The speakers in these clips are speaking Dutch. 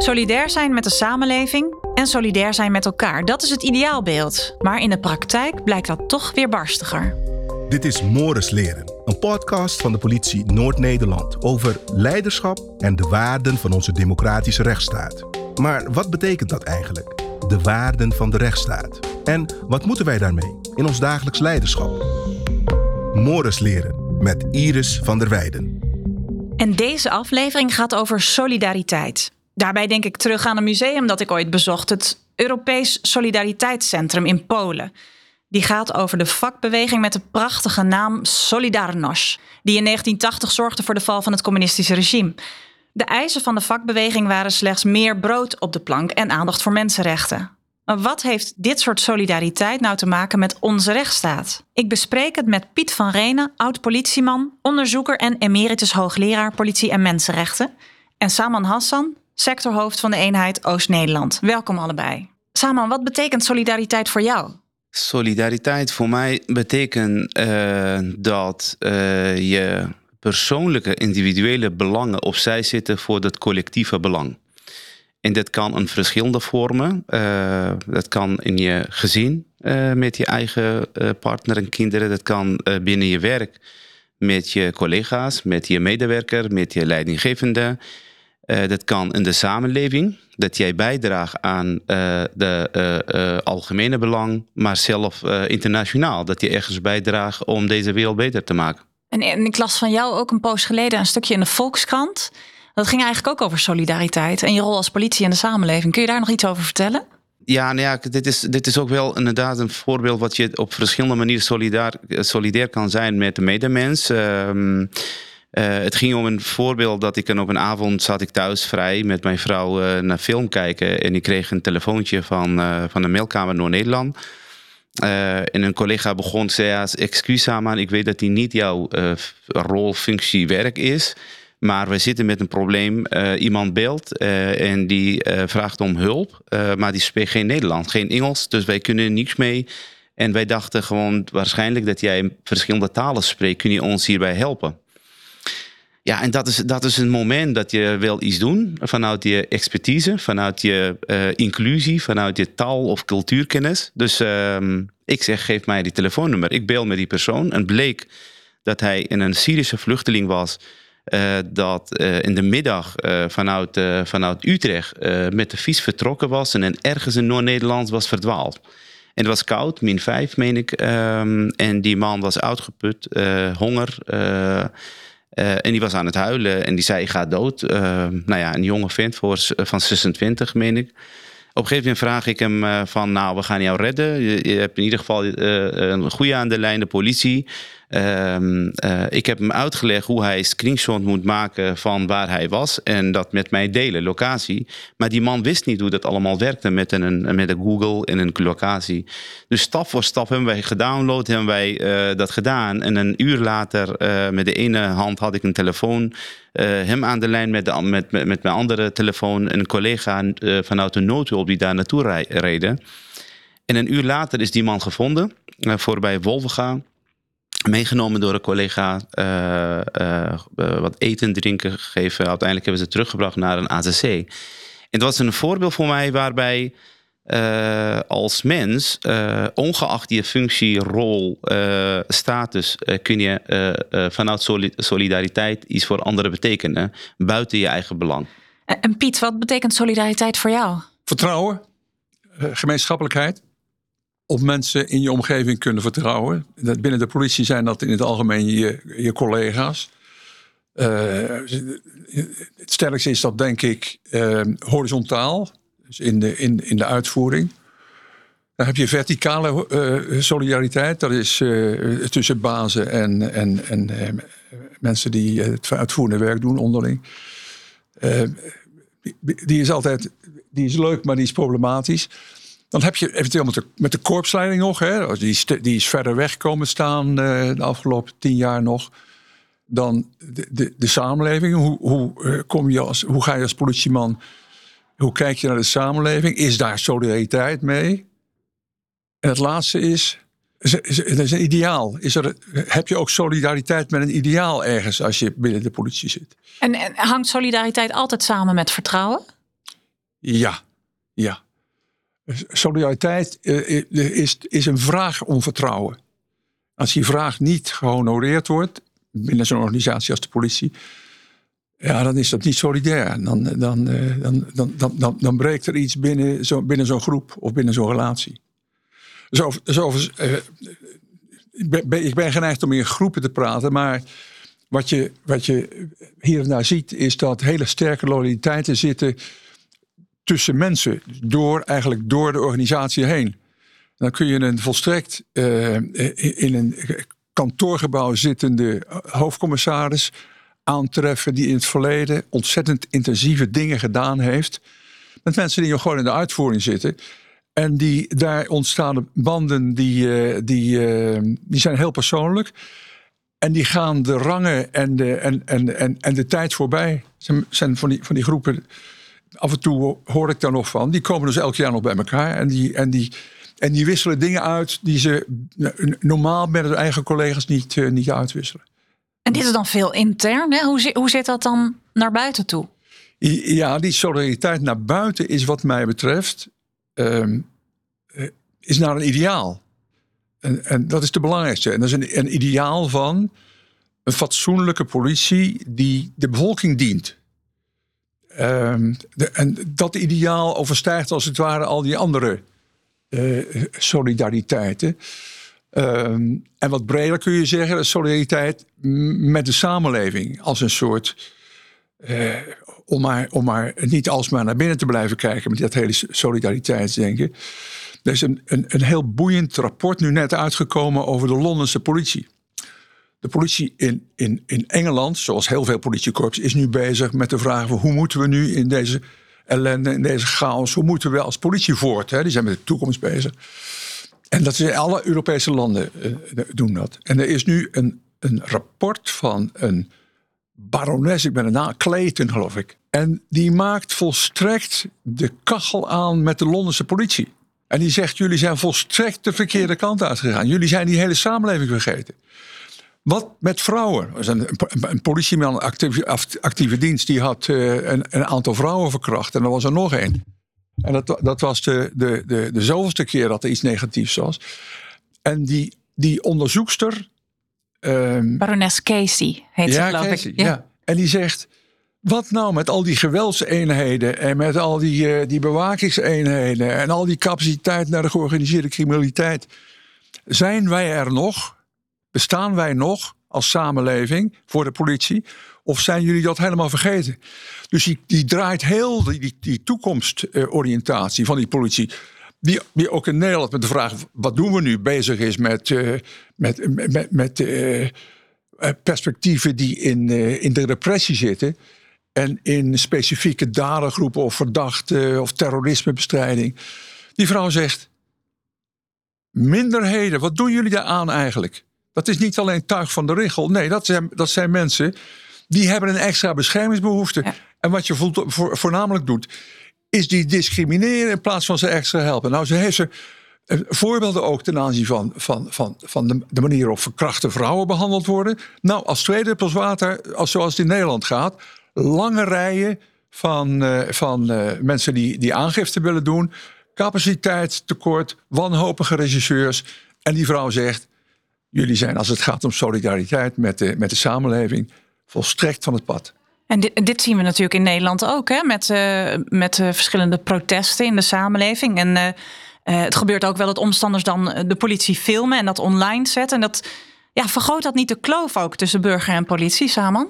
Solidair zijn met de samenleving en solidair zijn met elkaar, dat is het ideaalbeeld. Maar in de praktijk blijkt dat toch weer barstiger. Dit is Morris Leren, een podcast van de politie Noord-Nederland over leiderschap en de waarden van onze democratische rechtsstaat. Maar wat betekent dat eigenlijk? De waarden van de rechtsstaat. En wat moeten wij daarmee in ons dagelijks leiderschap? Morris Leren met Iris van der Weijden. En deze aflevering gaat over solidariteit. Daarbij denk ik terug aan een museum dat ik ooit bezocht, het Europees Solidariteitscentrum in Polen. Die gaat over de vakbeweging met de prachtige naam Solidarność, die in 1980 zorgde voor de val van het communistische regime. De eisen van de vakbeweging waren slechts meer brood op de plank en aandacht voor mensenrechten. Maar wat heeft dit soort solidariteit nou te maken met onze rechtsstaat? Ik bespreek het met Piet van Renen, oud-politieman, onderzoeker en emeritus hoogleraar politie en mensenrechten. En Saman Hassan, sectorhoofd van de eenheid Oost-Nederland. Welkom allebei. Saman, wat betekent solidariteit voor jou? Solidariteit voor mij betekent uh, dat uh, je persoonlijke individuele belangen opzij zitten voor het collectieve belang. En dat kan in verschillende vormen. Uh, dat kan in je gezin met je eigen partner en kinderen. Dat kan binnen je werk met je collega's, met je medewerker, met je leidinggevende. Uh, dat kan in de samenleving, dat jij bijdraagt aan uh, de uh, algemene belang, maar zelf internationaal, dat je ergens bijdraagt om deze wereld beter te maken. En, en ik las van jou ook een poos geleden een stukje in de Volkskrant. Dat ging eigenlijk ook over solidariteit en je rol als politie in de samenleving. Kun je daar nog iets over vertellen? Ja, nou ja, dit is, dit is ook wel inderdaad een voorbeeld wat je op verschillende manieren solidair, solidair kan zijn met de medemens. Uh, uh, het ging om een voorbeeld dat ik op een avond zat ik thuis vrij met mijn vrouw uh, naar film kijken. En ik kreeg een telefoontje van, uh, van de mailkamer Noord-Nederland. en een collega begon te zeggen, excuus man, ik weet dat die niet jouw rol, functie, werk is. Maar we zitten met een probleem. iemand belt en die vraagt om hulp. maar die spreekt geen Nederlands, geen Engels. Dus wij kunnen niks mee. En wij dachten gewoon waarschijnlijk dat jij verschillende talen spreekt. Kun je ons hierbij helpen? Ja, en dat is, dat is een moment dat je wil iets doen vanuit je expertise, vanuit je uh, inclusie, vanuit je taal- of cultuurkennis. Dus uh, ik zeg, geef mij die telefoonnummer. Ik bel met die persoon en bleek dat hij een Syrische vluchteling was. Uh, dat uh, in de middag vanuit, vanuit Utrecht met de fiets vertrokken was en ergens in Noord-Nederland was verdwaald. En het was koud, min 5 meen ik. Um, en die man was uitgeput, honger. Uh, en die was aan het huilen en die zei: Ik ga dood. Uh, nou ja, een jonge vent voor, van 26, meen ik. Op een gegeven moment vraag ik hem van, nou, we gaan jou redden. Je, je hebt in ieder geval een goede aan de lijn, de politie. Um, uh, ik heb hem uitgelegd hoe hij screenshot moet maken van waar hij was en dat met mij delen, locatie. Maar die man wist niet hoe dat allemaal werkte met een, met een Google en een locatie. Dus stap voor stap hebben wij gedownload, hebben wij uh, dat gedaan. En een uur later, uh, met de ene hand had ik een telefoon, hem aan de lijn met, de, met, met mijn andere telefoon, een collega vanuit de noodhulp die daar naartoe reden. En een uur later is die man gevonden, voorbij Wolvenga meegenomen door een collega, uh, uh, wat eten en drinken gegeven. Uiteindelijk hebben ze teruggebracht naar een AZC. En dat was een voorbeeld voor mij waarbij uh, als mens, ongeacht je functie, rol, status, kun je vanuit solidariteit iets voor anderen betekenen, buiten je eigen belang. En Piet, wat betekent solidariteit voor jou? Vertrouwen, gemeenschappelijkheid op mensen in je omgeving kunnen vertrouwen. Binnen de politie zijn dat in het algemeen je, je collega's. Uh, het sterkste is dat, denk ik, uh, horizontaal, dus in de, in, in de uitvoering. Dan heb je verticale uh, solidariteit, dat is tussen bazen en, en, en mensen die het uitvoerende werk doen onderling. die is altijd die is leuk, maar die is problematisch. Dan heb je eventueel met de, met de korpsleiding nog. Hè, die, is, die is verder weg komen staan uh, de afgelopen tien jaar nog. Dan de, de, de samenleving. Hoe, hoe, uh, kom je als, hoe ga je als politieman... Hoe kijk je naar de samenleving? Is daar solidariteit mee? En het laatste is... Het is een ideaal. Is er, heb je ook solidariteit met een ideaal ergens als je binnen de politie zit? En, en hangt solidariteit altijd samen met vertrouwen? Ja, ja. Solidariteit eh, is, is een vraag om vertrouwen. Als die vraag niet gehonoreerd wordt binnen zo'n organisatie als de politie, ja, dan is dat niet solidair. Dan, dan, dan, dan, dan, dan, dan breekt er iets binnen, zo, binnen zo'n groep of binnen zo'n relatie. Zo, zo, ik, ben, ik ben geneigd om in groepen te praten, maar wat je, wat je hier en daar ziet, is dat hele sterke loyaliteiten zitten tussen mensen, door, eigenlijk door de organisatie heen. Dan kun je een volstrekt uh, in een kantoorgebouw zittende hoofdcommissaris aantreffen die in het verleden ontzettend intensieve dingen gedaan heeft. Met mensen die gewoon in de uitvoering zitten. En die, daar ontstaan banden die, uh, die, uh, die zijn heel persoonlijk. En die gaan de rangen en de, en, en, en, en de tijd voorbij. Zijn, zijn van, die, van die groepen, af en toe hoor ik daar nog van. Die komen dus elk jaar nog bij elkaar. En die, en die, en die wisselen dingen uit die ze normaal met hun eigen collega's niet, uh, niet uitwisselen. En dit is dan veel intern. Hè? Hoe, hoe zit dat dan naar buiten toe? Ja, die solidariteit naar buiten is wat mij betreft... Um, is naar een ideaal. En, en dat is de belangrijkste. En dat is een, een ideaal van een fatsoenlijke politie die de bevolking dient. De, en dat ideaal overstijgt als het ware al die andere uh, solidariteiten. Um, en wat breder kun je zeggen, solidariteit met de samenleving als een soort. Uh, om, maar, om maar niet alsmaar naar binnen te blijven kijken met dat hele solidariteitsdenken. Er is een, een, een heel boeiend rapport nu net uitgekomen over de Londense politie. De politie in, in, in Engeland, zoals heel veel politiekorps, is nu bezig met de vraag: hoe moeten we nu in deze ellende, in deze chaos, hoe moeten we als politie voort? Hè? Die zijn met de toekomst bezig. En dat is alle Europese landen uh, doen dat. En er is nu een, een rapport van een barones, ik ben een naam, Clayton geloof ik. En die maakt volstrekt de kachel aan met de Londense politie. En die zegt: jullie zijn volstrekt de verkeerde kant uitgegaan. Jullie zijn die hele samenleving vergeten. Wat met vrouwen? Een, een politieman, actieve, actieve dienst, die had uh, een, een, aantal vrouwen verkracht. En er was er nog één. En dat, dat was de, de, de, de zoveelste keer dat er iets negatiefs was. En die, die onderzoekster. Um, Barones Casey heet ja, ze, geloof Casey, ik. Ja. ja. En die zegt: wat nou met al die geweldseenheden en met al die, uh, die bewakingseenheden en al die capaciteit naar de georganiseerde criminaliteit? Zijn wij er nog? Bestaan wij nog als samenleving voor de politie? Of zijn jullie dat helemaal vergeten? Dus die, die draait heel die, die, die toekomstoriëntatie van die politie. Die, die ook in Nederland met de vraag: wat doen we nu? bezig is met, uh, met, met, met, met uh, perspectieven die in, in de repressie zitten. En in specifieke dadergroepen of verdachten of terrorismebestrijding. Die vrouw zegt: Minderheden, wat doen jullie daar aan eigenlijk? Dat is niet alleen tuig van de richel. Nee, dat zijn, dat zijn mensen die hebben een extra beschermingsbehoefte. En wat je voornamelijk doet, is die discrimineren in plaats van ze extra helpen. Nou, ze heeft ze eh, voorbeelden ook ten aanzien van, van, van, van de, de manier waarop verkrachte vrouwen behandeld worden. Nou, als tweede water, als zoals het in Nederland gaat, lange rijen van, uh, van uh, mensen die, die aangifte willen doen. Capaciteitstekort, wanhopige regisseurs. En die vrouw zegt: Jullie zijn, als het gaat om solidariteit met de, met de samenleving, volstrekt van het pad. En dit, dit zien we natuurlijk in Nederland ook, hè? met, uh, met verschillende protesten in de samenleving. En het gebeurt ook wel dat omstanders dan de politie filmen en dat online zetten. En dat ja, vergroot dat niet de kloof ook tussen burger en politie, Saman?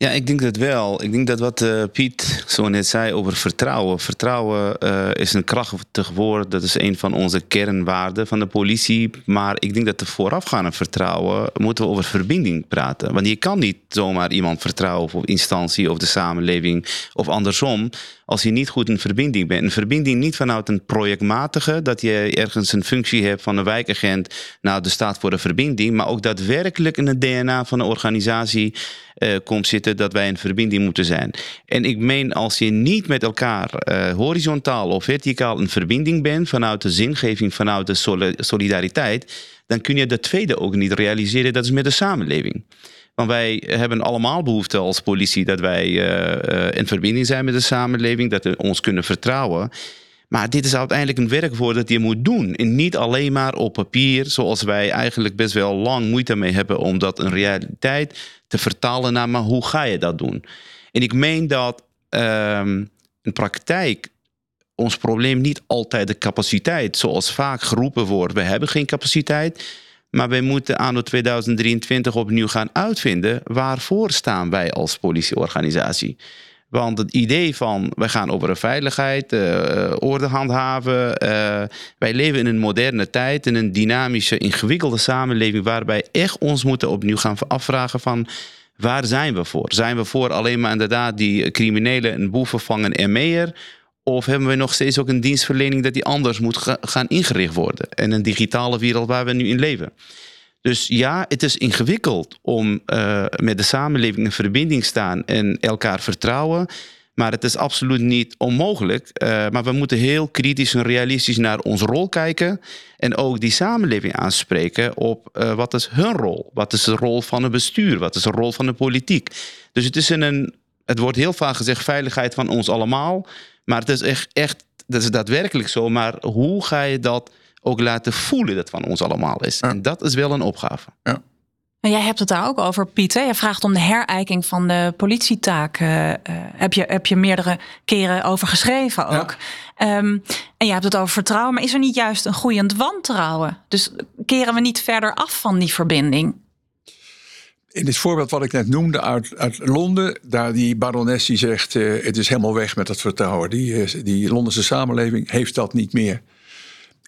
Ja, ik denk dat wel. Ik denk dat wat uh, Piet zo net zei over vertrouwen. Vertrouwen uh, is een krachtig woord. Dat is een van onze kernwaarden van de politie. Maar ik denk dat de voorafgaande vertrouwen moeten we over verbinding praten. Want je kan niet zomaar iemand vertrouwen of instantie of de samenleving of andersom als je niet goed in verbinding bent. Een verbinding niet vanuit een projectmatige, dat je ergens een functie hebt van een wijkagent, nou, de staat voor de verbinding, maar ook daadwerkelijk in het DNA van de organisatie uh, komt zitten dat wij een verbinding moeten zijn. En ik meen, als je niet met elkaar uh, horizontaal of verticaal een verbinding bent vanuit de zingeving, vanuit de solidariteit, dan kun je de tweede ook niet realiseren, dat is met de samenleving. Want wij hebben allemaal behoefte als politie dat wij in verbinding zijn met de samenleving, dat we ons kunnen vertrouwen. Maar dit is uiteindelijk een werkwoord dat je moet doen. En niet alleen maar op papier, zoals wij eigenlijk best wel lang moeite mee hebben om dat in realiteit te vertalen naar, maar hoe ga je dat doen? En ik meen dat um, in praktijk ons probleem niet altijd de capaciteit, zoals vaak geroepen wordt. We hebben geen capaciteit, maar wij moeten anno 2023 opnieuw gaan uitvinden waarvoor staan wij als politieorganisatie. Want het idee van wij gaan over veiligheid, uh, orde handhaven. Uh, wij leven in een moderne tijd, in een dynamische, ingewikkelde samenleving, waarbij echt ons moeten opnieuw gaan afvragen van waar zijn we voor? Zijn we voor alleen maar inderdaad die criminelen en boeven vangen en meer? Of hebben we nog steeds ook een dienstverlening dat die anders moet gaan ingericht worden? In een digitale wereld waar we nu in leven. Dus ja, het is ingewikkeld om uh, met de samenleving in verbinding te staan en elkaar vertrouwen. Maar het is absoluut niet onmogelijk. Uh, maar we moeten heel kritisch en realistisch naar onze rol kijken. En ook die samenleving aanspreken op uh, wat is hun rol? Wat is de rol van het bestuur? Wat is de rol van de politiek? Dus het is een. Het wordt heel vaak gezegd veiligheid van ons allemaal. Maar het is echt, echt dat is daadwerkelijk zo. Maar hoe ga je dat ook laten voelen dat van ons allemaal is. En dat is wel een opgave. Ja. En jij hebt het daar ook over, Pieter. Je vraagt om de herijking van de politietaak. Uh, heb, je, heb je meerdere keren over geschreven ook. Um, en je hebt het over vertrouwen. Maar is er niet juist een groeiend wantrouwen? Dus keren we niet verder af van die verbinding? In dit voorbeeld wat ik net noemde uit, uit Londen, daar die barones die zegt: uh, het is helemaal weg met dat vertrouwen. Die, die Londense samenleving heeft dat niet meer.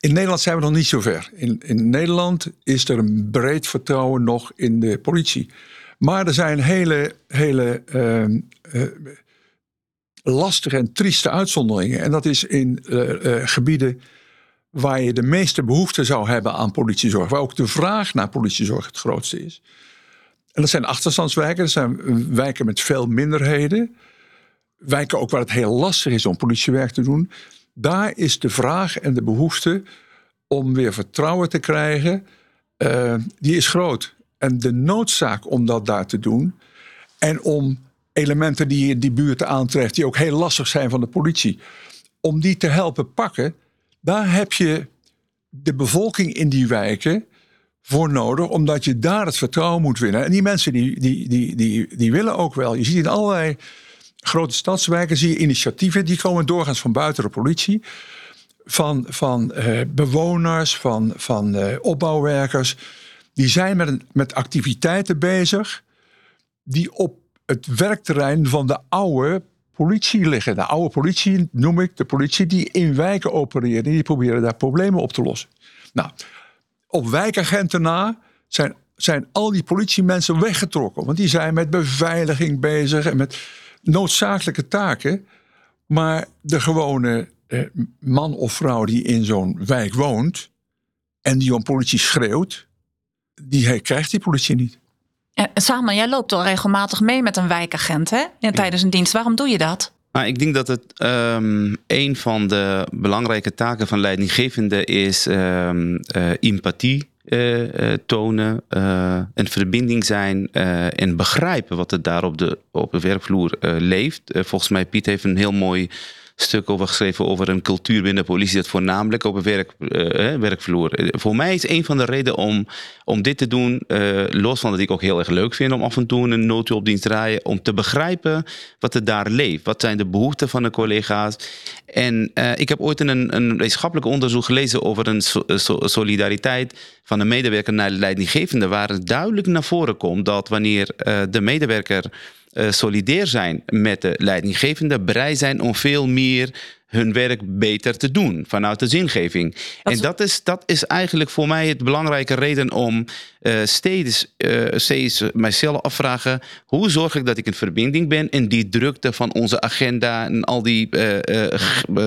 In Nederland zijn we nog niet zo ver. In, in Nederland is er een breed vertrouwen nog in de politie. Maar er zijn hele, hele uh, lastige en trieste uitzonderingen. En dat is in uh, gebieden waar je de meeste behoefte zou hebben aan politiezorg. Waar ook de vraag naar politiezorg het grootste is. En dat zijn achterstandswijken. Dat zijn wijken met veel minderheden. Wijken ook waar het heel lastig is om politiewerk te doen daar is de vraag en de behoefte om weer vertrouwen te krijgen, uh, die is groot. En de noodzaak om dat daar te doen en om elementen die je die buurt aantreft, die ook heel lastig zijn van de politie, om die te helpen pakken, daar heb je de bevolking in die wijken voor nodig, omdat je daar het vertrouwen moet winnen. En die mensen die, die, die, die, die willen ook wel. Je ziet in allerlei grote stadswijken zie je initiatieven die komen doorgaans van buiten de politie. Van, van uh, bewoners, van, van uh, opbouwwerkers. Die zijn met, met activiteiten bezig die op het werkterrein van de oude politie liggen. De oude politie noem ik de politie die in wijken opereert. En die proberen daar problemen op te lossen. Nou, op wijkagenten na zijn, zijn al die politiemensen weggetrokken. Want die zijn met beveiliging bezig en met noodzakelijke taken. Maar de gewone eh, man of vrouw die in zo'n wijk woont en die om politie schreeuwt, die krijgt die politie niet. Samen, jij loopt al regelmatig mee met een wijkagent hè? Ja, tijdens een dienst. Waarom doe je dat? Nou, ik denk dat het um, een van de belangrijke taken van leidinggevende is um, uh, empathie uh, tonen, uh, een verbinding zijn en begrijpen wat er daar op de, op de werkvloer leeft. volgens mij, Piet heeft een heel mooi stuk over geschreven over een cultuur binnen de politie, dat voornamelijk op een werk, uh, werkvloer. Voor mij is een van de redenen om, om dit te doen, uh, los van dat ik ook heel erg leuk vind om af en toe een noodhulpdienst te draaien, om te begrijpen wat er daar leeft. Wat zijn de behoeften van de collega's? En uh, ik heb ooit een, een wetenschappelijk onderzoek gelezen over een so, so, solidariteit van een medewerker naar de leidinggevende, waar het duidelijk naar voren komt dat wanneer de medewerker uh, solidair zijn met de leidinggevende, bereid zijn om veel meer hun werk beter te doen vanuit de zingeving. en dat is, dat is eigenlijk voor mij het belangrijke reden om uh, steeds, uh, steeds mijzelf afvragen: hoe zorg ik dat ik in verbinding ben in die drukte van onze agenda en al die, uh,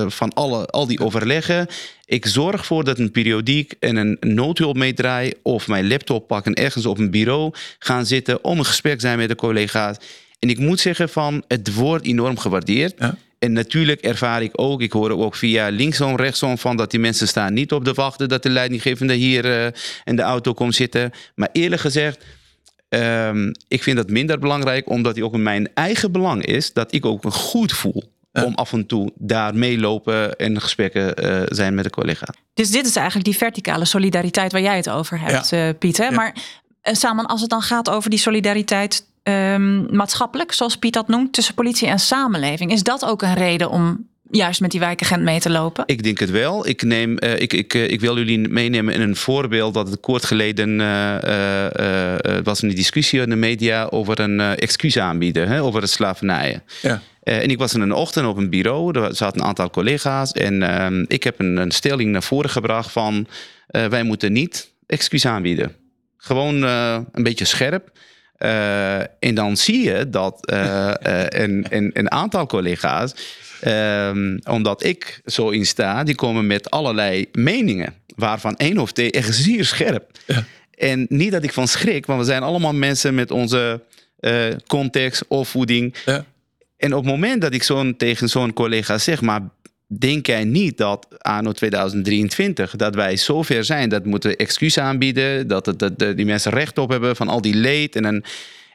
van alle, al die overleggen. Ik zorg ervoor dat een periodiek en een noodhulp meedraai of mijn laptop pak en ergens op een bureau gaan zitten om een gesprek te zijn met de collega's. En ik moet zeggen van, het wordt enorm gewaardeerd. En natuurlijk ervaar ik ook, ik hoor ook via linksom, rechtsom van dat die mensen staan niet op de wachten dat de leidinggevende hier uh, in de auto komt zitten. Maar eerlijk gezegd, Ehm, ik vind dat minder belangrijk, omdat het ook in mijn eigen belang is dat ik ook me goed voel. Om af en toe daar meelopen en gesprekken uh, zijn met de collega. Dus dit is eigenlijk die verticale solidariteit waar jij het over hebt, ja. uh, Piet. Hè? Maar uh, Samen, als het dan gaat over die solidariteit um, maatschappelijk, zoals Piet dat noemt, tussen politie en samenleving, is dat ook een reden om juist met die wijkagent mee te lopen? Ik denk het wel. Ik, neem, uh, ik, ik, uh, ik wil jullie meenemen in een voorbeeld dat het kort geleden uh, was een discussie in de media over een excuus aanbieden, hè, over het slavernij. Ja. en ik was in een ochtend op een bureau, er zaten een aantal collega's en ehm, ik heb een, een, stelling naar voren gebracht van wij moeten niet excuus aanbieden. Gewoon een beetje scherp. Uh, en dan zie je dat uh, uh, een, een, een, aantal collega's, um, omdat ik zo in sta, die komen met allerlei meningen, waarvan één of twee echt zeer scherp. Ja. En niet dat ik van schrik, want we zijn allemaal mensen met onze context, opvoeding. Ja. En op het moment dat ik zo'n tegen zo'n collega zeg, maar denk jij niet dat anno 2023 dat wij zover zijn dat we moeten excuus aanbieden, dat, het, dat die mensen recht op hebben van al die leed en dan,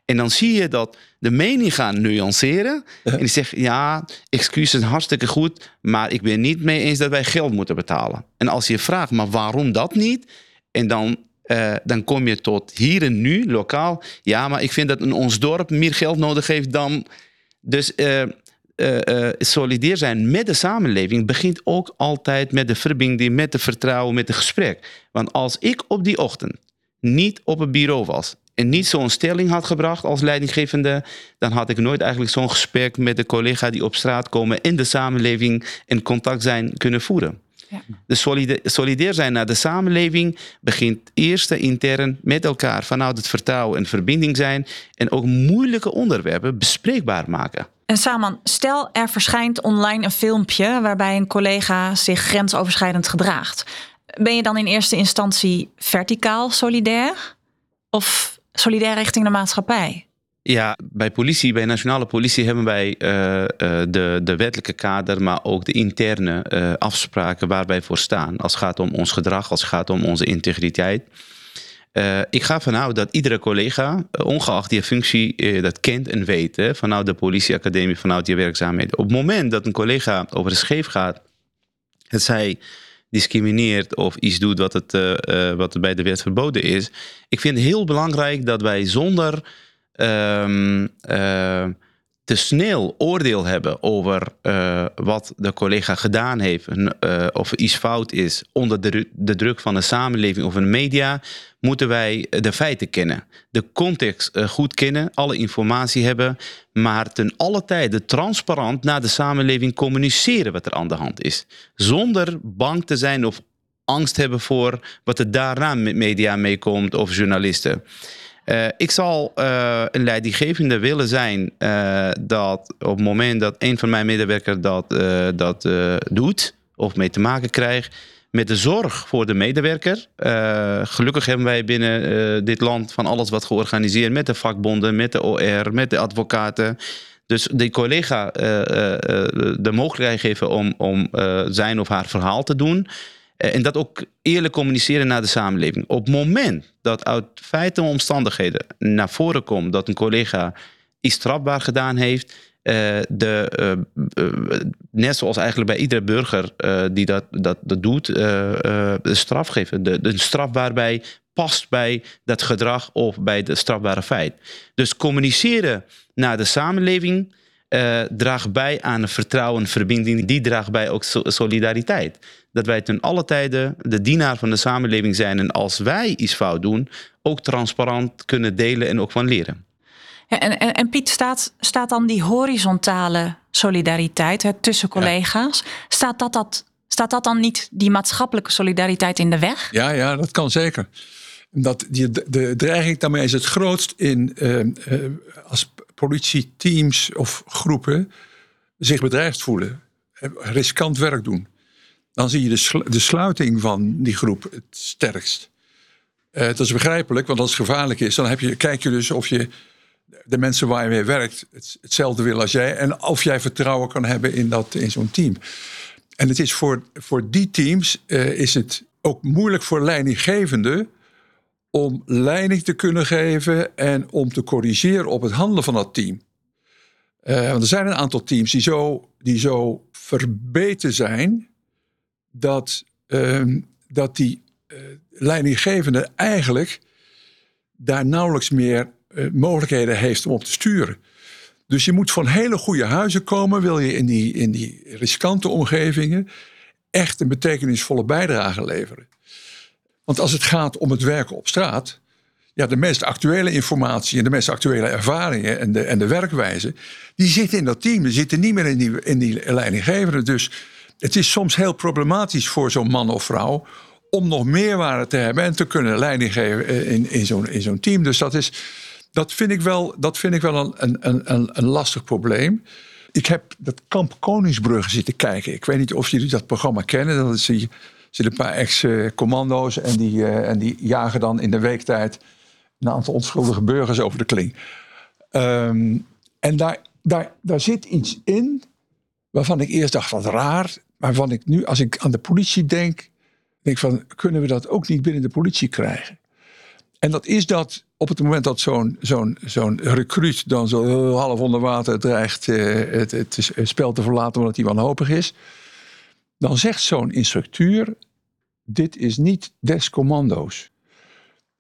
en dan zie je dat de mening gaan nuanceren. En die zegt, ja, excuus is hartstikke goed, maar ik ben niet mee eens dat wij geld moeten betalen. En als je vraagt, maar waarom dat niet? En dan, uh, dan kom je tot hier en nu, lokaal. Ja, maar ik vind dat in ons dorp meer geld nodig heeft dan... Dus uh, uh, uh, solidair zijn met de samenleving begint ook altijd met de verbinding, met de vertrouwen, met het gesprek. Want als ik op die ochtend niet op het bureau was en niet zo'n stelling had gebracht als leidinggevende, dan had ik nooit eigenlijk zo'n gesprek met de collega die op straat komen in de samenleving in contact zijn kunnen voeren. Ja. Dus solidair zijn naar de samenleving begint eerst intern met elkaar vanuit het vertrouwen en verbinding zijn en ook moeilijke onderwerpen bespreekbaar maken. En Saman, stel er verschijnt online een filmpje waarbij een collega zich grensoverschrijdend gedraagt. Ben je dan in eerste instantie verticaal solidair of solidair richting de maatschappij? Ja, bij politie, bij nationale politie hebben wij uh, uh, de, de wettelijke kader, maar ook de interne uh, afspraken waar wij voor staan. Als het gaat om ons gedrag, als het gaat om onze integriteit. Ik ga vanuit dat iedere collega, ongeacht die functie, dat kent en weet. Hè, vanuit de politieacademie, vanuit je werkzaamheden. Op het moment dat een collega over de scheef gaat, het zij discrimineert of iets doet wat, het, wat bij de wet verboden is. Ik vind het heel belangrijk dat wij zonder um, te snel oordeel hebben over uh, wat de collega gedaan heeft, uh, of iets fout is, onder de, de, druk van de samenleving of een media, moeten wij de feiten kennen. De context goed kennen, alle informatie hebben, maar ten alle tijde transparant naar de samenleving communiceren wat er aan de hand is. Zonder bang te zijn of angst hebben voor wat er daarna met media meekomt of journalisten. Uh, ik zal uh, een leidinggevende willen zijn uh, dat op het moment dat een van mijn medewerkers dat, dat doet of mee te maken krijgt, met de zorg voor de medewerker. gelukkig hebben wij binnen dit land van alles wat georganiseerd met de vakbonden, met de OR, met de advocaten. Dus die collega de mogelijkheid geven om, om zijn of haar verhaal te doen. Eh, en dat ook eerlijk communiceren naar de samenleving. Op het moment dat uit feiten en omstandigheden naar voren komt dat een collega iets strafbaar gedaan heeft, uh, de, uh, net zoals eigenlijk bij iedere burger die dat, dat, dat doet, de straf geven. De, de straf waarbij past bij dat gedrag of bij de strafbare feit. Dus communiceren naar de samenleving uh, draagt bij aan een vertrouwen, verbinding. Die draagt bij ook solidariteit. Dat wij ten alle tijden de dienaar van de samenleving zijn. En als wij iets fout doen, ook transparant kunnen delen en ook van leren. Ja, en, en, en, Piet, staat, staat dan die horizontale solidariteit hè, tussen collega's, ja. staat, dat, dat, staat dat dan niet die maatschappelijke solidariteit in de weg? Ja, ja dat kan zeker. Dat die, de dreiging daarmee is het grootst in, uh, uh, als politieteams of groepen zich bedreigd voelen, riskant werk doen, dan zie je de, de sluiting van die groep het sterkst. Uh, dat is begrijpelijk, want als het gevaarlijk is, dan heb je, kijk je dus of je de mensen waar je mee werkt het, hetzelfde wil als jij en of jij vertrouwen kan hebben in, dat, in zo'n team. En het is voor, voor die teams uh, is het ook moeilijk voor leidinggevenden om leiding te kunnen geven en om te corrigeren op het handelen van dat team. Uh, want er zijn een aantal teams die zo, die zo verbeterd zijn dat, uh, dat die uh, leidinggevende eigenlijk daar nauwelijks meer eh, mogelijkheden heeft om op te sturen. Dus je moet van hele goede huizen komen, wil je in die, in die riskante omgevingen echt een betekenisvolle bijdrage leveren. Want als het gaat om het werken op straat, ja, de meest actuele informatie en de meest actuele ervaringen en de, en de werkwijze, die zitten in dat team. Die zitten niet meer in die, in die leidinggevende. Dus het is soms heel problematisch voor zo'n man of vrouw om nog meerwaarde te hebben en te kunnen leiding geven in, in zo'n in zo'n team. Dus dat, is, dat vind ik wel, dat vind ik wel een, een, een, een lastig probleem. Ik heb dat Kamp Koningsbrugge zitten kijken. Ik weet niet of jullie dat programma kennen. Dat is, er zitten een paar ex-commando's en die, uh, en die jagen dan in de weektijd een aantal onschuldige burgers over de kling. Um, en daar, daar, daar zit iets in waarvan ik eerst dacht wat raar. Maar waarvan ik nu, als ik aan de politie denk, denk van kunnen we dat ook niet binnen de politie krijgen? En dat is dat op het moment dat zo'n zo'n zo'n recruut dan zo half onder water dreigt uh, het, het, spel te verlaten omdat hij wanhopig is, dan zegt zo'n instructeur: dit is niet des commando's.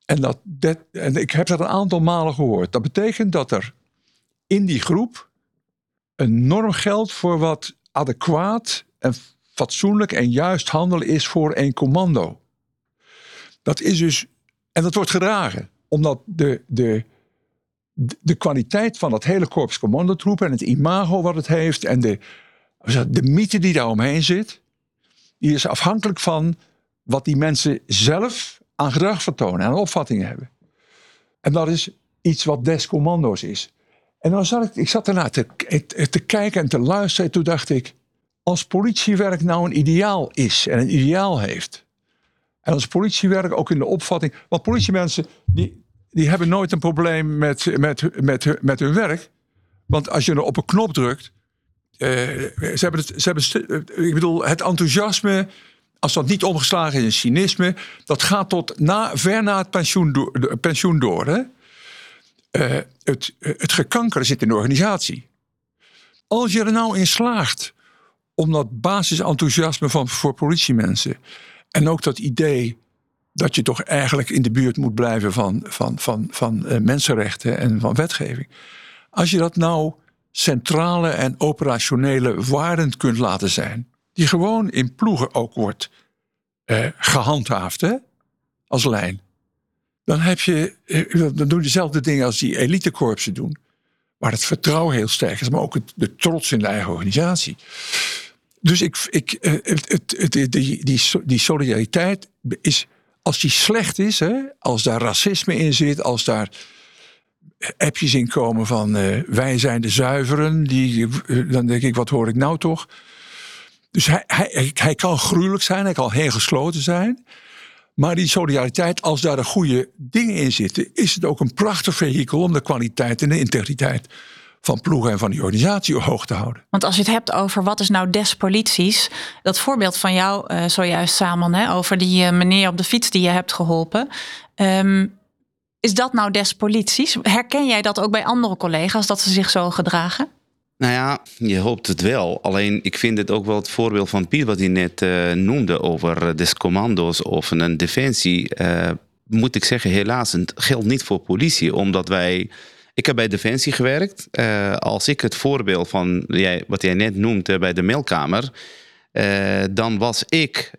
En, dat, dat, en ik heb dat een aantal malen gehoord. Dat betekent dat er in die groep een norm geldt voor wat adequaat en fatsoenlijk en juist handelen is voor een commando. Dat is dus, en dat wordt gedragen, omdat de, de, de kwaliteit van dat hele korps commandotroepen en het imago wat het heeft en de, de mythe die daar omheen zit, die is afhankelijk van wat die mensen zelf aan gedrag vertonen en opvattingen hebben. En dat is iets wat des commando's is. En dan zat ik, ik zat ernaar te, te kijken en te luisteren. En toen dacht ik, als politiewerk nou een ideaal is en een ideaal heeft. En als politiewerk ook in de opvatting. Want politiemensen die, die hebben nooit een probleem met, met, met, met hun werk. Want als je er op een knop drukt. Uh, ze hebben het, ze hebben, ik bedoel, het enthousiasme. Als dat niet omgeslagen is in cynisme. Dat gaat tot na, ver na het pensioen door. Pensioen door hè? Uh, het, het gekanker zit in de organisatie. Als je er nou in slaagt om dat basisenthousiasme van, voor politiemensen. En ook dat idee dat je toch eigenlijk in de buurt moet blijven van, van, van, van mensenrechten en van wetgeving. Als je dat nou centrale en operationele waarden kunt laten zijn, die gewoon in ploegen ook wordt uh, gehandhaafd hè, als lijn, dan, heb je, uh, dan doen dezelfde dingen als die elitekorpsen doen. Waar het vertrouwen heel sterk is, maar ook het, de trots in de eigen organisatie. Dus ik, ik, eh, het, het, die, die, die solidariteit is, als die slecht is, hè, als daar racisme in zit, als daar appjes in komen van uh, wij zijn de zuiveren, die, dan denk ik, wat hoor ik nou toch? Dus hij, hij, hij kan gruwelijk zijn, hij kan heel gesloten zijn. Maar die solidariteit, als daar de goede dingen in zitten, is het ook een prachtig vehikel om de kwaliteit en de integriteit van ploegen en van die organisatie hoog te houden. Want als je het hebt over wat is nou des polities, dat voorbeeld van jou uh, zojuist samen hè, over die uh, meneer op de fiets die je hebt geholpen. Um, is dat nou des polities? Herken jij dat ook bij andere collega's dat ze zich zo gedragen? Nou ja, je hoopt het wel. Alleen ik vind het ook wel het voorbeeld van Pier wat hij net uh, noemde over des commando's of een defensie. moet ik zeggen, helaas, het geldt niet voor politie, omdat wij ik heb bij Defensie gewerkt. Uh, als ik het voorbeeld van jij, wat jij net noemt uh, bij de mailkamer. Uh, dan was ik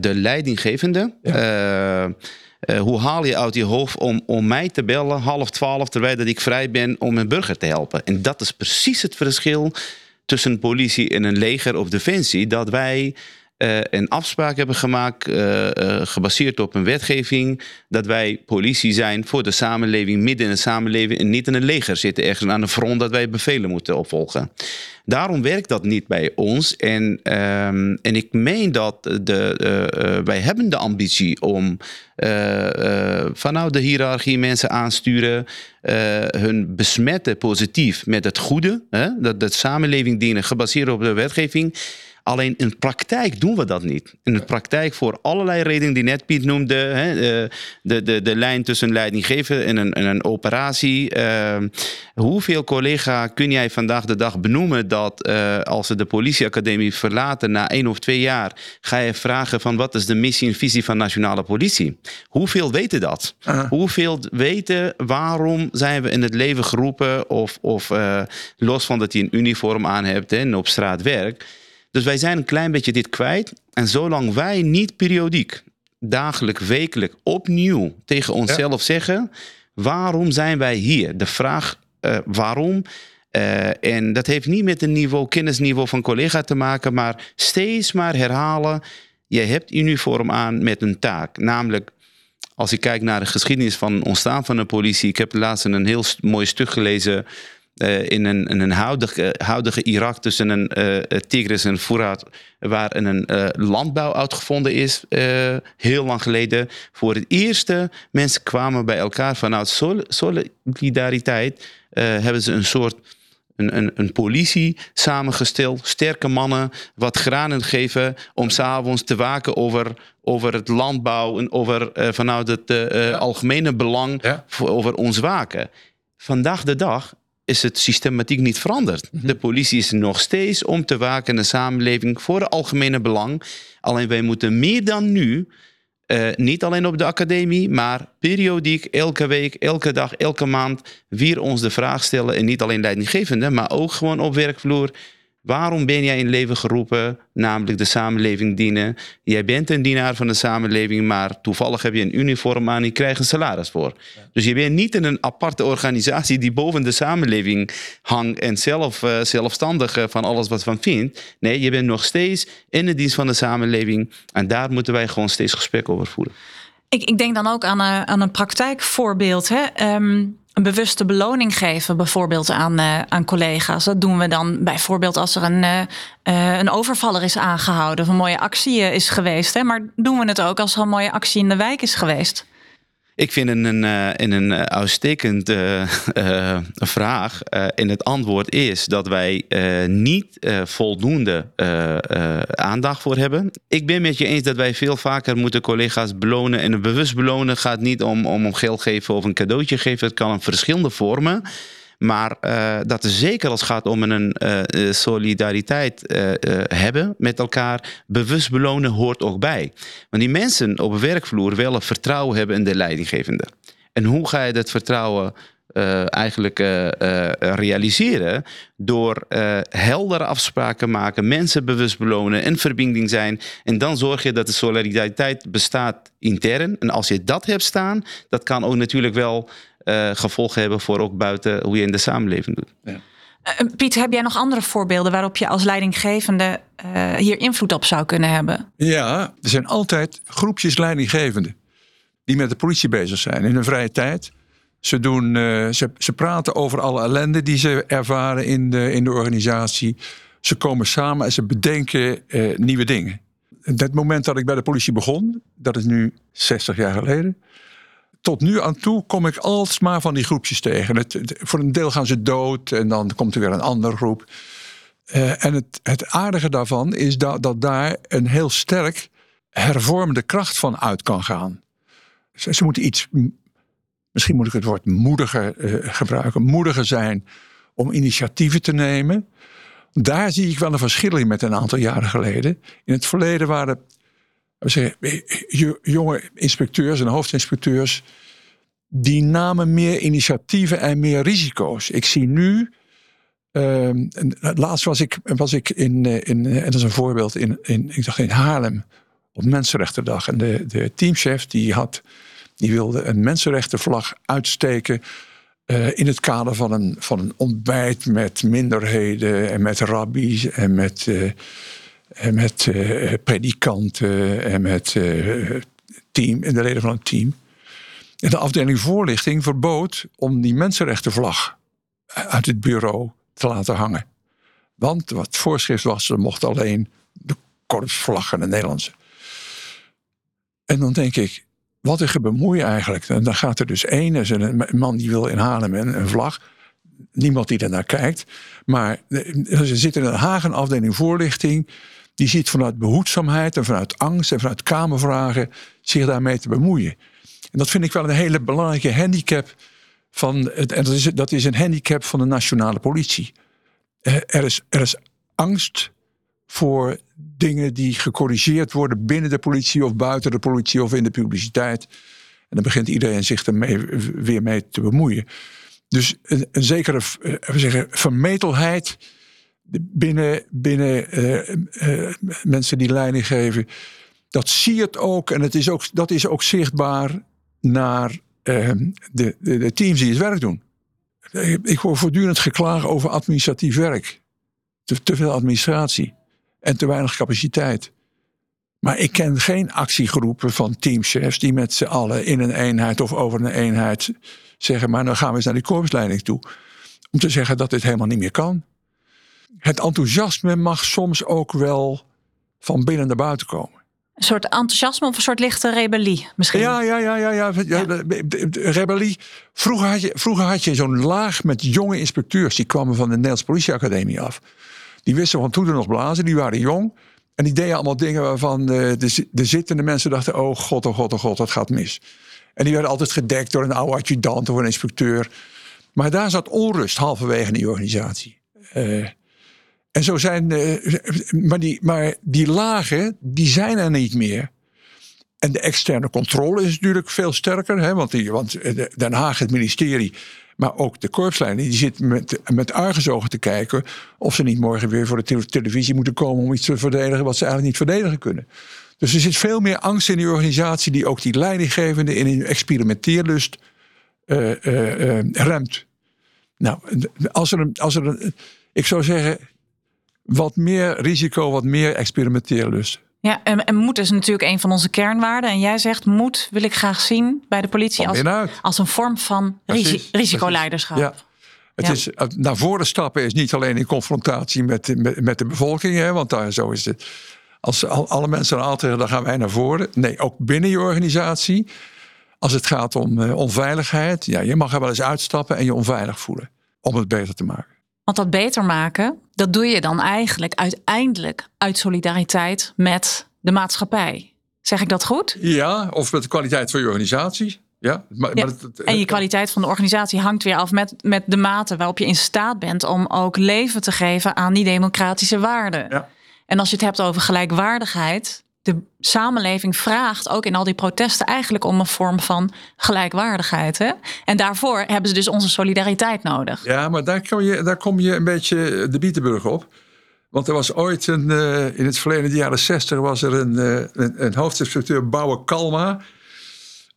de leidinggevende. Ja. Hoe haal je uit je hoofd om, om mij te bellen half twaalf terwijl dat ik vrij ben om een burger te helpen? En dat is precies het verschil tussen politie en een leger of defensie. Dat wij uh, een afspraak hebben gemaakt, uh, uh, gebaseerd op een wetgeving, dat wij politie zijn voor de samenleving, midden in de samenleving en niet in een leger zitten ergens aan de front dat wij bevelen moeten opvolgen. Daarom werkt dat niet bij ons. En, um, en ik meen dat de, wij hebben de ambitie om vanuit de hiërarchie mensen aansturen, hun besmetten positief met het goede, hè, dat de samenleving dienen gebaseerd op de wetgeving Alleen in de praktijk doen we dat niet. In de praktijk voor allerlei redenen die net Piet noemde. Hè, de, de, de, de lijn tussen leidinggeven en een, en een operatie. Uh, hoeveel collega kun jij vandaag de dag benoemen dat uh, als ze de politieacademie verlaten na één of twee jaar, ga je vragen van wat is de missie en visie van nationale politie? Hoeveel weten dat? Uh. Hoeveel weten waarom zijn we in het leven geroepen of, of los van dat je een uniform aan hebt en op straat werkt. Dus wij zijn een klein beetje dit kwijt. En zolang wij niet periodiek, dagelijk, wekelijk opnieuw tegen onszelf ja. zeggen: waarom zijn wij hier? De vraag uh, waarom. Uh, en dat heeft niet met een niveau, kennisniveau van collega te maken, maar steeds maar herhalen. Je hebt uniform aan met een taak. Namelijk, als ik kijk naar de geschiedenis van het ontstaan van de politie. Ik heb laatst een heel mooi stuk gelezen uh, in een, in een huidige, huidige Irak tussen een uh, Tigris en Furat, waar een uh, landbouw uitgevonden is, heel lang geleden. Voor het eerste, mensen kwamen bij elkaar vanuit sol solidariteit, hebben ze een soort een, een, een, politie samengesteld, sterke mannen, wat granen geven om s'avonds te waken over, over het landbouw en over vanuit het ja. algemene belang ja. voor, over ons waken. Vandaag de dag is het systematiek niet veranderd. De politie is nog steeds om te waken in de samenleving voor het algemene belang. Alleen wij moeten meer dan nu, uh, niet alleen op de academie, maar periodiek, elke week, elke dag, elke maand, weer ons de vraag stellen. En niet alleen leidinggevende, maar ook gewoon op werkvloer. Waarom ben jij in leven geroepen, namelijk de samenleving dienen? Jij bent een dienaar van de samenleving, maar toevallig heb je een uniform aan en je krijgt een salaris voor. Ja. Dus je bent niet in een aparte organisatie die boven de samenleving hangt en zelf uh, zelfstandig uh, van alles wat van vindt. Nee, je bent nog steeds in de dienst van de samenleving en daar moeten wij gewoon steeds gesprek over voeren. Ik, ik denk dan ook aan, uh, aan een praktijkvoorbeeld. Hè? Um, een bewuste beloning geven, bijvoorbeeld aan, uh, aan collega's. Dat doen we dan bijvoorbeeld als er een, uh, uh, een overvaller is aangehouden of een mooie actie is geweest. Hè? Maar doen we het ook als er een mooie actie in de wijk is geweest? Ik vind in een, uh, in een uitstekend uh, uh, vraag. en het antwoord is dat wij niet voldoende aandacht voor hebben. Ik ben met je eens dat wij veel vaker moeten collega's belonen. En bewust belonen gaat niet om, om, om geld geven of een cadeautje geven. Het kan in verschillende vormen. Maar uh, dat zeker als het gaat om een uh, solidariteit uh, hebben met elkaar, bewust belonen hoort ook bij. Want die mensen op een werkvloer willen vertrouwen hebben in de leidinggevende. En hoe ga je dat vertrouwen eigenlijk realiseren? Door heldere afspraken maken, mensen bewust belonen, en verbinding zijn. En dan zorg je dat de solidariteit bestaat intern. En als je dat hebt staan, dat kan ook natuurlijk wel uh, gevolgen hebben voor ook buiten hoe je in de samenleving doet. Ja. Uh, Piet, heb jij nog andere voorbeelden waarop je als leidinggevende uh, hier invloed op zou kunnen hebben? Ja, er zijn altijd groepjes leidinggevenden die met de politie bezig zijn in hun vrije tijd. Ze, doen, ze, ze praten over alle ellende die ze ervaren in de, in de organisatie. Ze komen samen en ze bedenken nieuwe dingen. Het moment dat ik bij de politie begon, dat is nu 60 jaar geleden tot nu aan toe kom ik alsmaar van die groepjes tegen. Het, voor een deel gaan ze dood en dan komt er weer een andere groep. Uh, en het, het aardige daarvan is dat, dat daar een heel sterk hervormende kracht van uit kan gaan. Ze, ze moeten iets, misschien moet ik het woord moediger uh, gebruiken, moediger zijn om initiatieven te nemen. Daar zie ik wel een verschil in met een aantal jaren geleden. In het verleden waren zeggen, jonge inspecteurs en hoofdinspecteurs, die namen meer initiatieven en meer risico's. Ik zie nu, uh, laatst was ik, was ik in, eh, in, en dat is een voorbeeld, in, in, ik dacht in Haarlem op Mensenrechtendag. En de, de teamchef die, had, die wilde een mensenrechtenvlag uitsteken. In het kader van een, van een ontbijt met minderheden en met rabbies en met en met uh, predikanten en met uh, team, de leden van het team. En de afdeling voorlichting verbood om die mensenrechtenvlag uit het bureau te laten hangen. Want wat voorschrift was, ze mochten alleen de korpsvlaggen, de Nederlandse. En dan denk ik, wat een bemoei eigenlijk. En dan gaat er dus één, is een man die wil in Haarlem een, een vlag. Niemand die ernaar kijkt. Maar er zit in een Hagen afdeling voorlichting die ziet vanuit behoedzaamheid en vanuit angst en vanuit kamervragen zich daarmee te bemoeien. En dat vind ik wel een hele belangrijke handicap van het, en dat is, dat is een handicap van de nationale politie. Eh, Er is, er is angst voor dingen die gecorrigeerd worden binnen de politie of buiten de politie of in de publiciteit. En dan begint iedereen zich ermee weer mee te bemoeien. Dus een, een zekere eh, we zeggen, vermetelheid binnen, eh, eh, mensen die leiding geven. Dat siert ook en het is ook, dat is ook zichtbaar naar eh, de, de, de teams die het werk doen. Ik hoor voortdurend geklaag over administratief werk. Te, te veel administratie en te weinig capaciteit. Maar ik ken geen actiegroepen van teamchefs die met z'n allen in een eenheid of over een eenheid zeggen: maar dan gaan we eens naar die korpsleiding toe. Om te zeggen dat dit helemaal niet meer kan. Het enthousiasme mag soms ook wel van binnen naar buiten komen. Een soort enthousiasme of een soort lichte rebellie misschien. Ja, ja, ja, ja, ja. ja. de- de- de Rebellie. Vroeger had je, vroeger had je zo'n laag met jonge inspecteurs. Die kwamen van de Nederlandse politieacademie af. Die wisten van toeten nog blazen. Die waren jong. En die deden allemaal dingen waarvan de, de, zi- de zittende mensen dachten... oh god, oh god, oh god, dat gaat mis. En die werden altijd gedekt door een oude adjudant of een inspecteur. Maar daar zat onrust halverwege in die organisatie. Eh, en zo zijn... eh, maar, die, maar die lagen, die zijn er niet meer. En de externe controle is natuurlijk veel sterker. Hè, want, die, want eh, de- Den Haag, het ministerie, maar ook de korpsleiding... die zit met, met argusogen te kijken... of ze niet morgen weer voor de te- televisie moeten komen... om iets te verdedigen wat ze eigenlijk niet verdedigen kunnen. Dus er zit veel meer angst in die organisatie... die ook die leidinggevende in hun experimenteerlust eh, remt. Nou, als er, een, als er een, ik zou zeggen... wat meer risico, wat meer experimenteerlust. Ja, en, en moed is natuurlijk een van onze kernwaarden. En jij zegt moed wil ik graag zien bij de politie als, als een vorm van Precies, risicoleiderschap. Ja. Het Ja. is, eh, naar voren stappen is niet alleen in confrontatie met, met, met de bevolking, hè, want daar zo is het. Als al, alle mensen zeggen, dan gaan wij naar voren. Nee, ook binnen je organisatie. Als het gaat om eh, onveiligheid, ja, je mag er wel eens uitstappen en je onveilig voelen. Om het beter te maken. Want dat beter maken, dat doe je dan eigenlijk uiteindelijk uit solidariteit met de maatschappij. Zeg ik dat goed? Ja, of met de kwaliteit van je organisatie. Ja, maar, Ja, maar het- het- En je kwaliteit van de organisatie hangt weer af met, met de mate waarop je in staat bent om ook leven te geven aan die democratische waarden. Ja. En als je het hebt over gelijkwaardigheid, de samenleving vraagt ook in al die protesten eigenlijk om een vorm van gelijkwaardigheid. Hè? En daarvoor hebben ze dus onze solidariteit nodig. Ja, maar daar kom je, daar kom je een beetje de Bietenburg op. Want er was ooit een, eh, in het verleden, de jaren zestig, was er een, eh, een, een hoofdinspecteur Bouwer Kalma.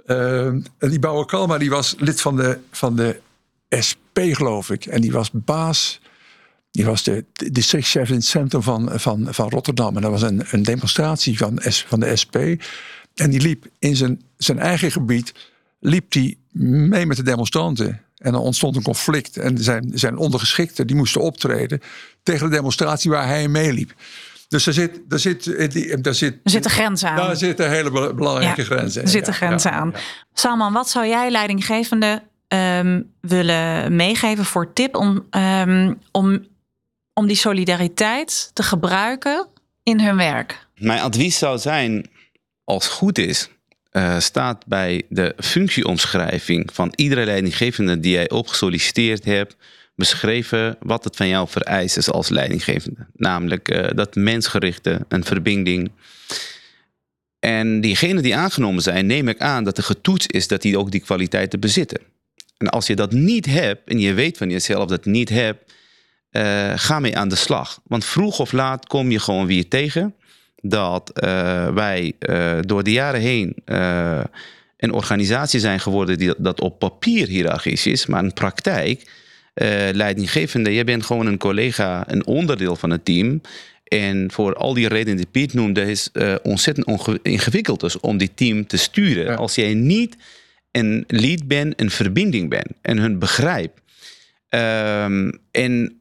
Eh, en die Bouwer Kalma die was lid van de, van de SP, geloof ik. En die was baas. Die was de, districtchef in het centrum van, van, van Rotterdam. En dat was een, een demonstratie van, S, van de SP. En die liep in zijn, zijn eigen gebied liep die mee met de demonstranten. En dan ontstond een conflict. En zijn, zijn ondergeschikten die moesten optreden tegen de demonstratie waar hij meeliep. Dus daar zit, daar zit, eh, die- daar zit, Er zitten grenzen aan. daar zitten hele be- belangrijke Ja, grenzen. Er zitten Ja, grenzen ja, aan. Salman, wat zou jij leidinggevende ehm, willen meegeven voor tip om, ehm, om, om die solidariteit te gebruiken in hun werk? Mijn advies zou zijn, als goed is, eh, staat bij de functieomschrijving van iedere leidinggevende die jij opgesolliciteerd hebt, beschreven wat het van jou vereist is als leidinggevende. Namelijk eh, dat mensgerichte, een verbinding. En diegenen die aangenomen zijn, neem ik aan dat er getoetst is dat die ook die kwaliteiten bezitten. En als je dat niet hebt en je weet van jezelf dat niet hebt, eh, ga mee aan de slag. Want vroeg of laat kom je gewoon weer tegen dat eh, wij eh, door de jaren heen een organisatie zijn geworden die dat op papier hiërarchisch is, maar in praktijk leidinggevende, je bent gewoon een collega, een onderdeel van het team. En voor al die redenen die Piet noemde, is ontzettend ingewikkeld dus om die team te sturen. Ja. Als jij niet een lead bent, een verbinding bent en hun begrijpt. Ehm, en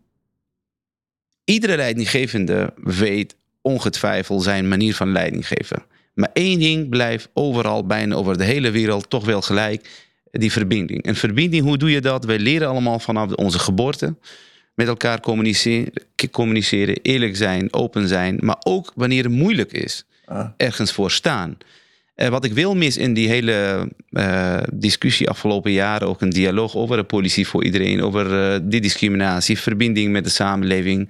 iedere leidinggevende weet ongetwijfeld zijn manier van leiding geven. Maar één ding blijft overal, bijna over de hele wereld, toch wel gelijk. Die verbinding. En verbinding, hoe doe je dat? Wij leren allemaal vanaf onze geboorte. met elkaar communiceren, communiceren, eerlijk zijn, open zijn, maar ook wanneer het moeilijk is, Ah. ergens voor staan. Eh, wat ik wil mis in die hele eh, discussie afgelopen jaren, ook een dialoog over de politie voor iedereen, over eh, die discriminatie, verbinding met de samenleving,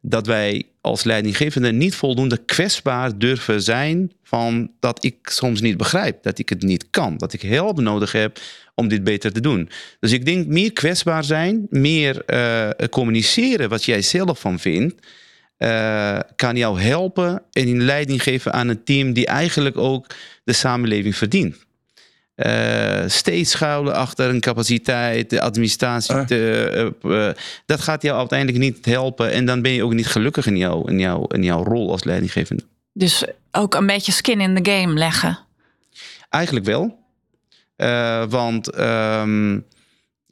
dat wij als leidinggevende niet voldoende kwetsbaar durven zijn van dat ik soms niet begrijp, dat ik het niet kan, dat ik hulp nodig heb om dit beter te doen. Dus ik denk meer kwetsbaar zijn, meer eh, communiceren wat jij zelf van vindt, eh, kan jou helpen en een leiding geven aan een team die eigenlijk ook de samenleving verdient. Eh, steeds schuilen achter een capaciteit, de administratie. Ah. te, eh, eh, dat gaat jou uiteindelijk niet helpen. En dan ben je ook niet gelukkig in, jou, in, jou, in jouw rol als leidinggevende. Dus ook een beetje skin in the game leggen. Eigenlijk wel. Eh, want ehm,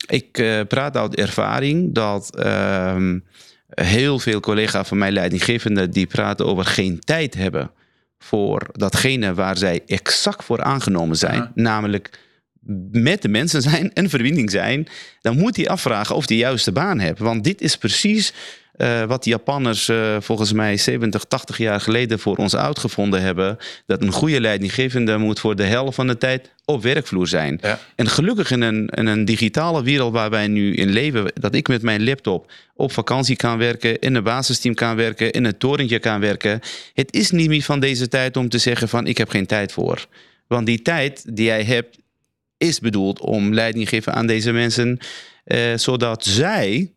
ik eh, praat uit ervaring dat ehm, heel veel collega's van mij leidinggevenden die praten over geen tijd hebben voor datgene waar zij exact voor aangenomen zijn. Ja. Namelijk met de mensen zijn en verbinding zijn. Dan moet hij afvragen of hij de juiste baan heeft. Want dit is precies eh, wat de Japanners eh, volgens mij 70, 80 jaar geleden voor ons uitgevonden hebben. Dat een goede leidinggevende moet voor de helft van de tijd op werkvloer zijn. Ja. En gelukkig in een, in een digitale wereld waar wij nu in leven, dat ik met mijn laptop op vakantie kan werken, in een basisteam kan werken, in een torentje kan werken. Het is niet meer van deze tijd om te zeggen van ik heb geen tijd voor. Want die tijd die jij hebt is bedoeld om leiding te geven aan deze mensen, eh, zodat zij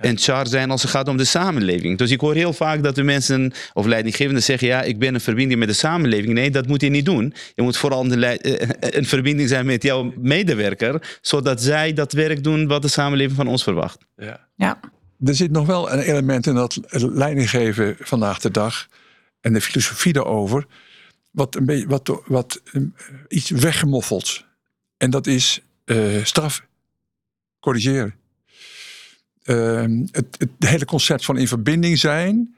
in charge zijn als het gaat om de samenleving. Dus ik hoor heel vaak dat de mensen of leidinggevenden zeggen: ja, ik ben een verbinding met de samenleving. Nee, dat moet je niet doen. Je moet vooral een, leid- eh, een verbinding zijn met jouw medewerker, zodat zij dat werk doen wat de samenleving van ons verwacht. Ja. Ja. Er zit nog wel een element in dat leidinggeven vandaag de dag en de filosofie daarover, wat, een beetje, wat, wat eh, iets weggemoffeld. En dat is eh straf, corrigeren. Ehm, het, het hele concept van in verbinding zijn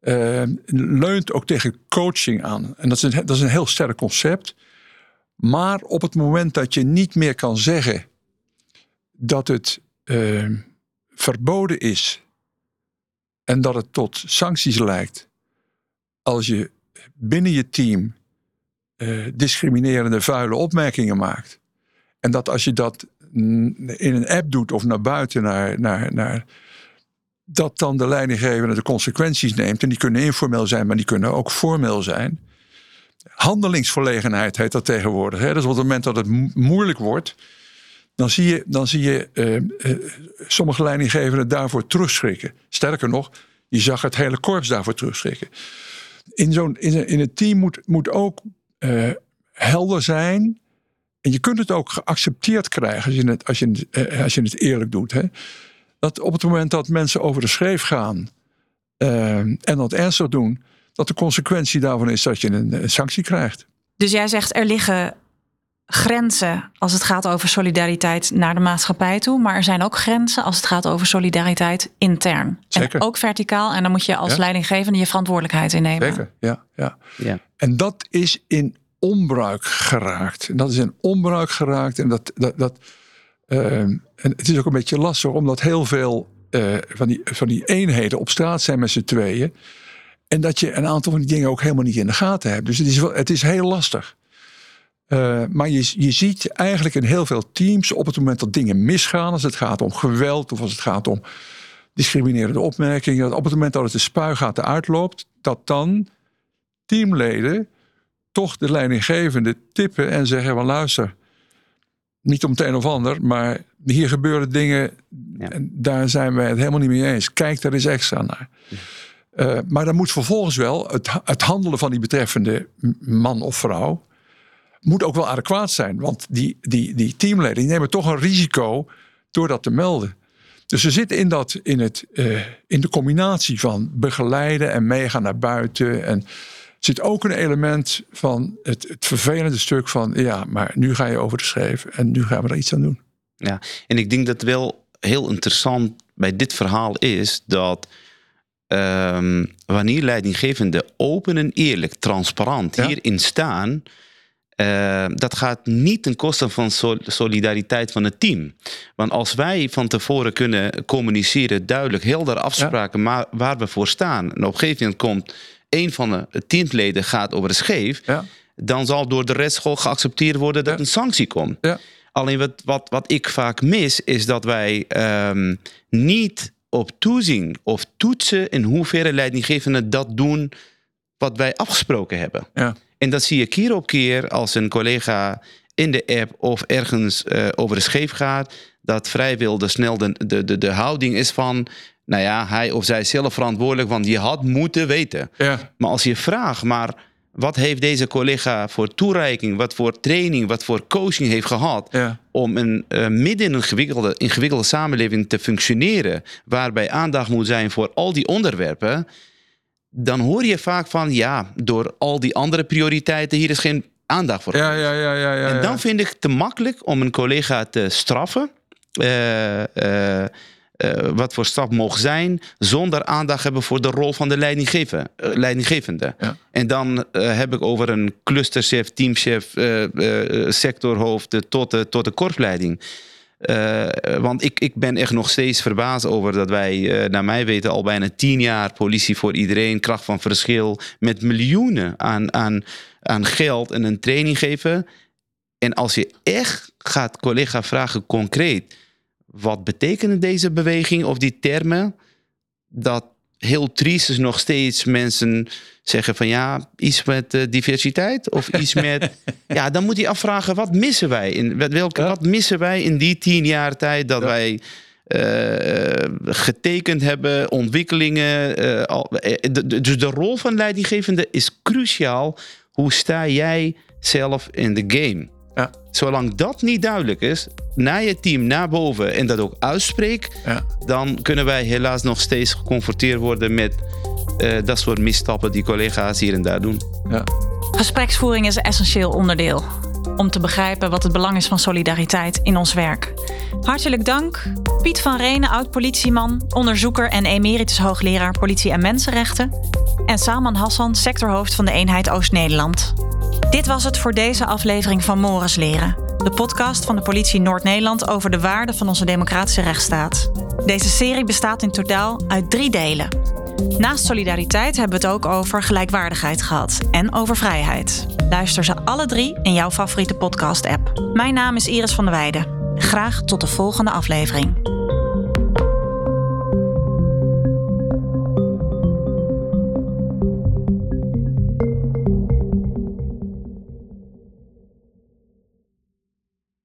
ehm, leunt ook tegen coaching aan. En dat is, een, dat is een heel sterk concept. Maar op het moment dat je niet meer kan zeggen dat het ehm, verboden is en dat het tot sancties leidt als je binnen je team eh, discriminerende vuile opmerkingen maakt. En dat als je dat in een app doet of naar buiten, naar, naar, naar, dat dan de leidinggevende de consequenties neemt. En die kunnen informeel zijn, maar die kunnen ook formeel zijn. Handelingsverlegenheid heet dat tegenwoordig. Hè? Dus op het moment dat het mo- moeilijk wordt, dan zie je, dan zie je eh, eh, sommige leidinggevenden daarvoor terugschrikken. Sterker nog, je zag het hele korps daarvoor terugschrikken. In, zo'n, in, in het team moet, moet ook eh, helder zijn. En je kunt het ook geaccepteerd krijgen als je het, als je, het, eh, als je het eerlijk doet. Hè? Dat op het moment dat mensen over de schreef gaan eh, en dat ernstig doen, dat de consequentie daarvan is dat je een, een sanctie krijgt. Dus jij zegt er liggen grenzen als het gaat over solidariteit naar de maatschappij toe. Maar er zijn ook grenzen als het gaat over solidariteit intern. Zeker. En ook verticaal. En dan moet je als Ja. leidinggevende je verantwoordelijkheid innemen. Zeker, ja. ja. Ja. En dat is in onbruik geraakt. En dat is in onbruik geraakt. En, dat, dat, dat, ehm, en het is ook een beetje lastig, omdat heel veel eh, van, die, van die eenheden op straat zijn met z'n tweeën. En dat je een aantal van die dingen ook helemaal niet in de gaten hebt. Dus het is, het is heel lastig. Eh, maar je, je ziet eigenlijk in heel veel teams op het moment dat dingen misgaan, als het gaat om geweld of als het gaat om discriminerende opmerkingen, dat op het moment dat het de spuigaten uitloopt, dat dan teamleden toch de leidinggevende tippen en zeggen van luister, niet om het een of ander, maar hier gebeuren dingen Ja. en daar zijn wij het helemaal niet mee eens. Kijk daar eens extra naar. Eh, maar dan moet vervolgens wel het, het handelen van die betreffende man of vrouw moet ook wel adequaat zijn. Want die, die, die teamleden die nemen toch een risico door dat te melden. Dus ze zitten in, dat, in, het, eh, in de combinatie van begeleiden en meegaan naar buiten. En zit ook een element van het, het vervelende stuk van... ja, maar nu ga je over de schreef en nu gaan we er iets aan doen. Ja, en ik denk dat wel heel interessant bij dit verhaal is dat ehm, wanneer leidinggevenden open en eerlijk, transparant Ja. hierin staan, Uh, dat gaat niet ten koste van sol solidariteit van het team. Want als wij van tevoren kunnen communiceren, duidelijk, helder afspraken, maar waar we voor staan. En op een gegeven moment komt een van de teamleden gaat over de scheef. Ja. Dan zal door de rest gewoon geaccepteerd worden dat een sanctie komt. Alleen wat, wat, wat ik vaak mis, is dat wij um, niet op toezien of toetsen in hoeverre leidinggevenden dat doen wat wij afgesproken hebben. Ja. En dat zie je keer op keer als een collega in de app of ergens uh, over de scheef gaat, dat vrijwel de snel de, de, de, de houding is van, nou ja, hij of zij is zelf verantwoordelijk, want je had moeten weten. Ja. Maar als je vraagt, maar wat heeft deze collega voor toereiking, wat voor training, wat voor coaching heeft gehad ja. om een, uh, midden in een ingewikkelde, ingewikkelde samenleving te functioneren, waarbij aandacht moet zijn voor al die onderwerpen, dan hoor je vaak van ja, door al die andere prioriteiten, hier is geen aandacht voor. Ja, ja, ja, ja, ja, en dan vind ik het te makkelijk om een collega te straffen. Uh, uh, uh, wat voor stap mogen zijn, zonder aandacht hebben voor de rol van de leidinggever, leidinggevende. Ja. En dan heb ik over een clusterchef, teamchef, sectorhoofd tot de, tot de korpsleiding. Want ik, ik ben echt nog steeds verbaasd over dat wij, naar mij weten, al bijna tien jaar politie voor iedereen, kracht van verschil, met miljoenen aan, aan, aan geld en een training geven. En als je echt gaat collega vragen concreet, wat betekenen deze beweging of die termen, dat heel triest is nog steeds mensen zeggen van ja, iets met uh, diversiteit of iets met. ja, dan moet je afvragen, wat missen wij? In, welke, Wat missen wij in die tien jaar tijd dat wij. Uh, getekend hebben, ontwikkelingen. Uh, al, dus de rol van leidinggevende is cruciaal. Hoe sta jij zelf in de game? Ja. Zolang dat niet duidelijk is, naar je team naar boven en dat ook uitspreekt, ja. dan kunnen wij helaas nog steeds geconfronteerd worden met uh, dat soort misstappen die collega's hier en daar doen. Ja. Gespreksvoering is een essentieel onderdeel om te begrijpen wat het belang is van solidariteit in ons werk. Hartelijk dank, Piet van Renen, oud-politieman, onderzoeker en emeritus hoogleraar politie en mensenrechten. En Salman Hassan, sectorhoofd van de eenheid Oost-Nederland. Dit was het voor deze aflevering van Morris Leren, de podcast van de politie Noord-Nederland over de waarden van onze democratische rechtsstaat. Deze serie bestaat in totaal uit drie delen. Naast solidariteit hebben we het ook over gelijkwaardigheid gehad en over vrijheid. Luister ze alle drie in jouw favoriete podcast-app. Mijn naam is Iris van der Weijden. Graag tot de volgende aflevering.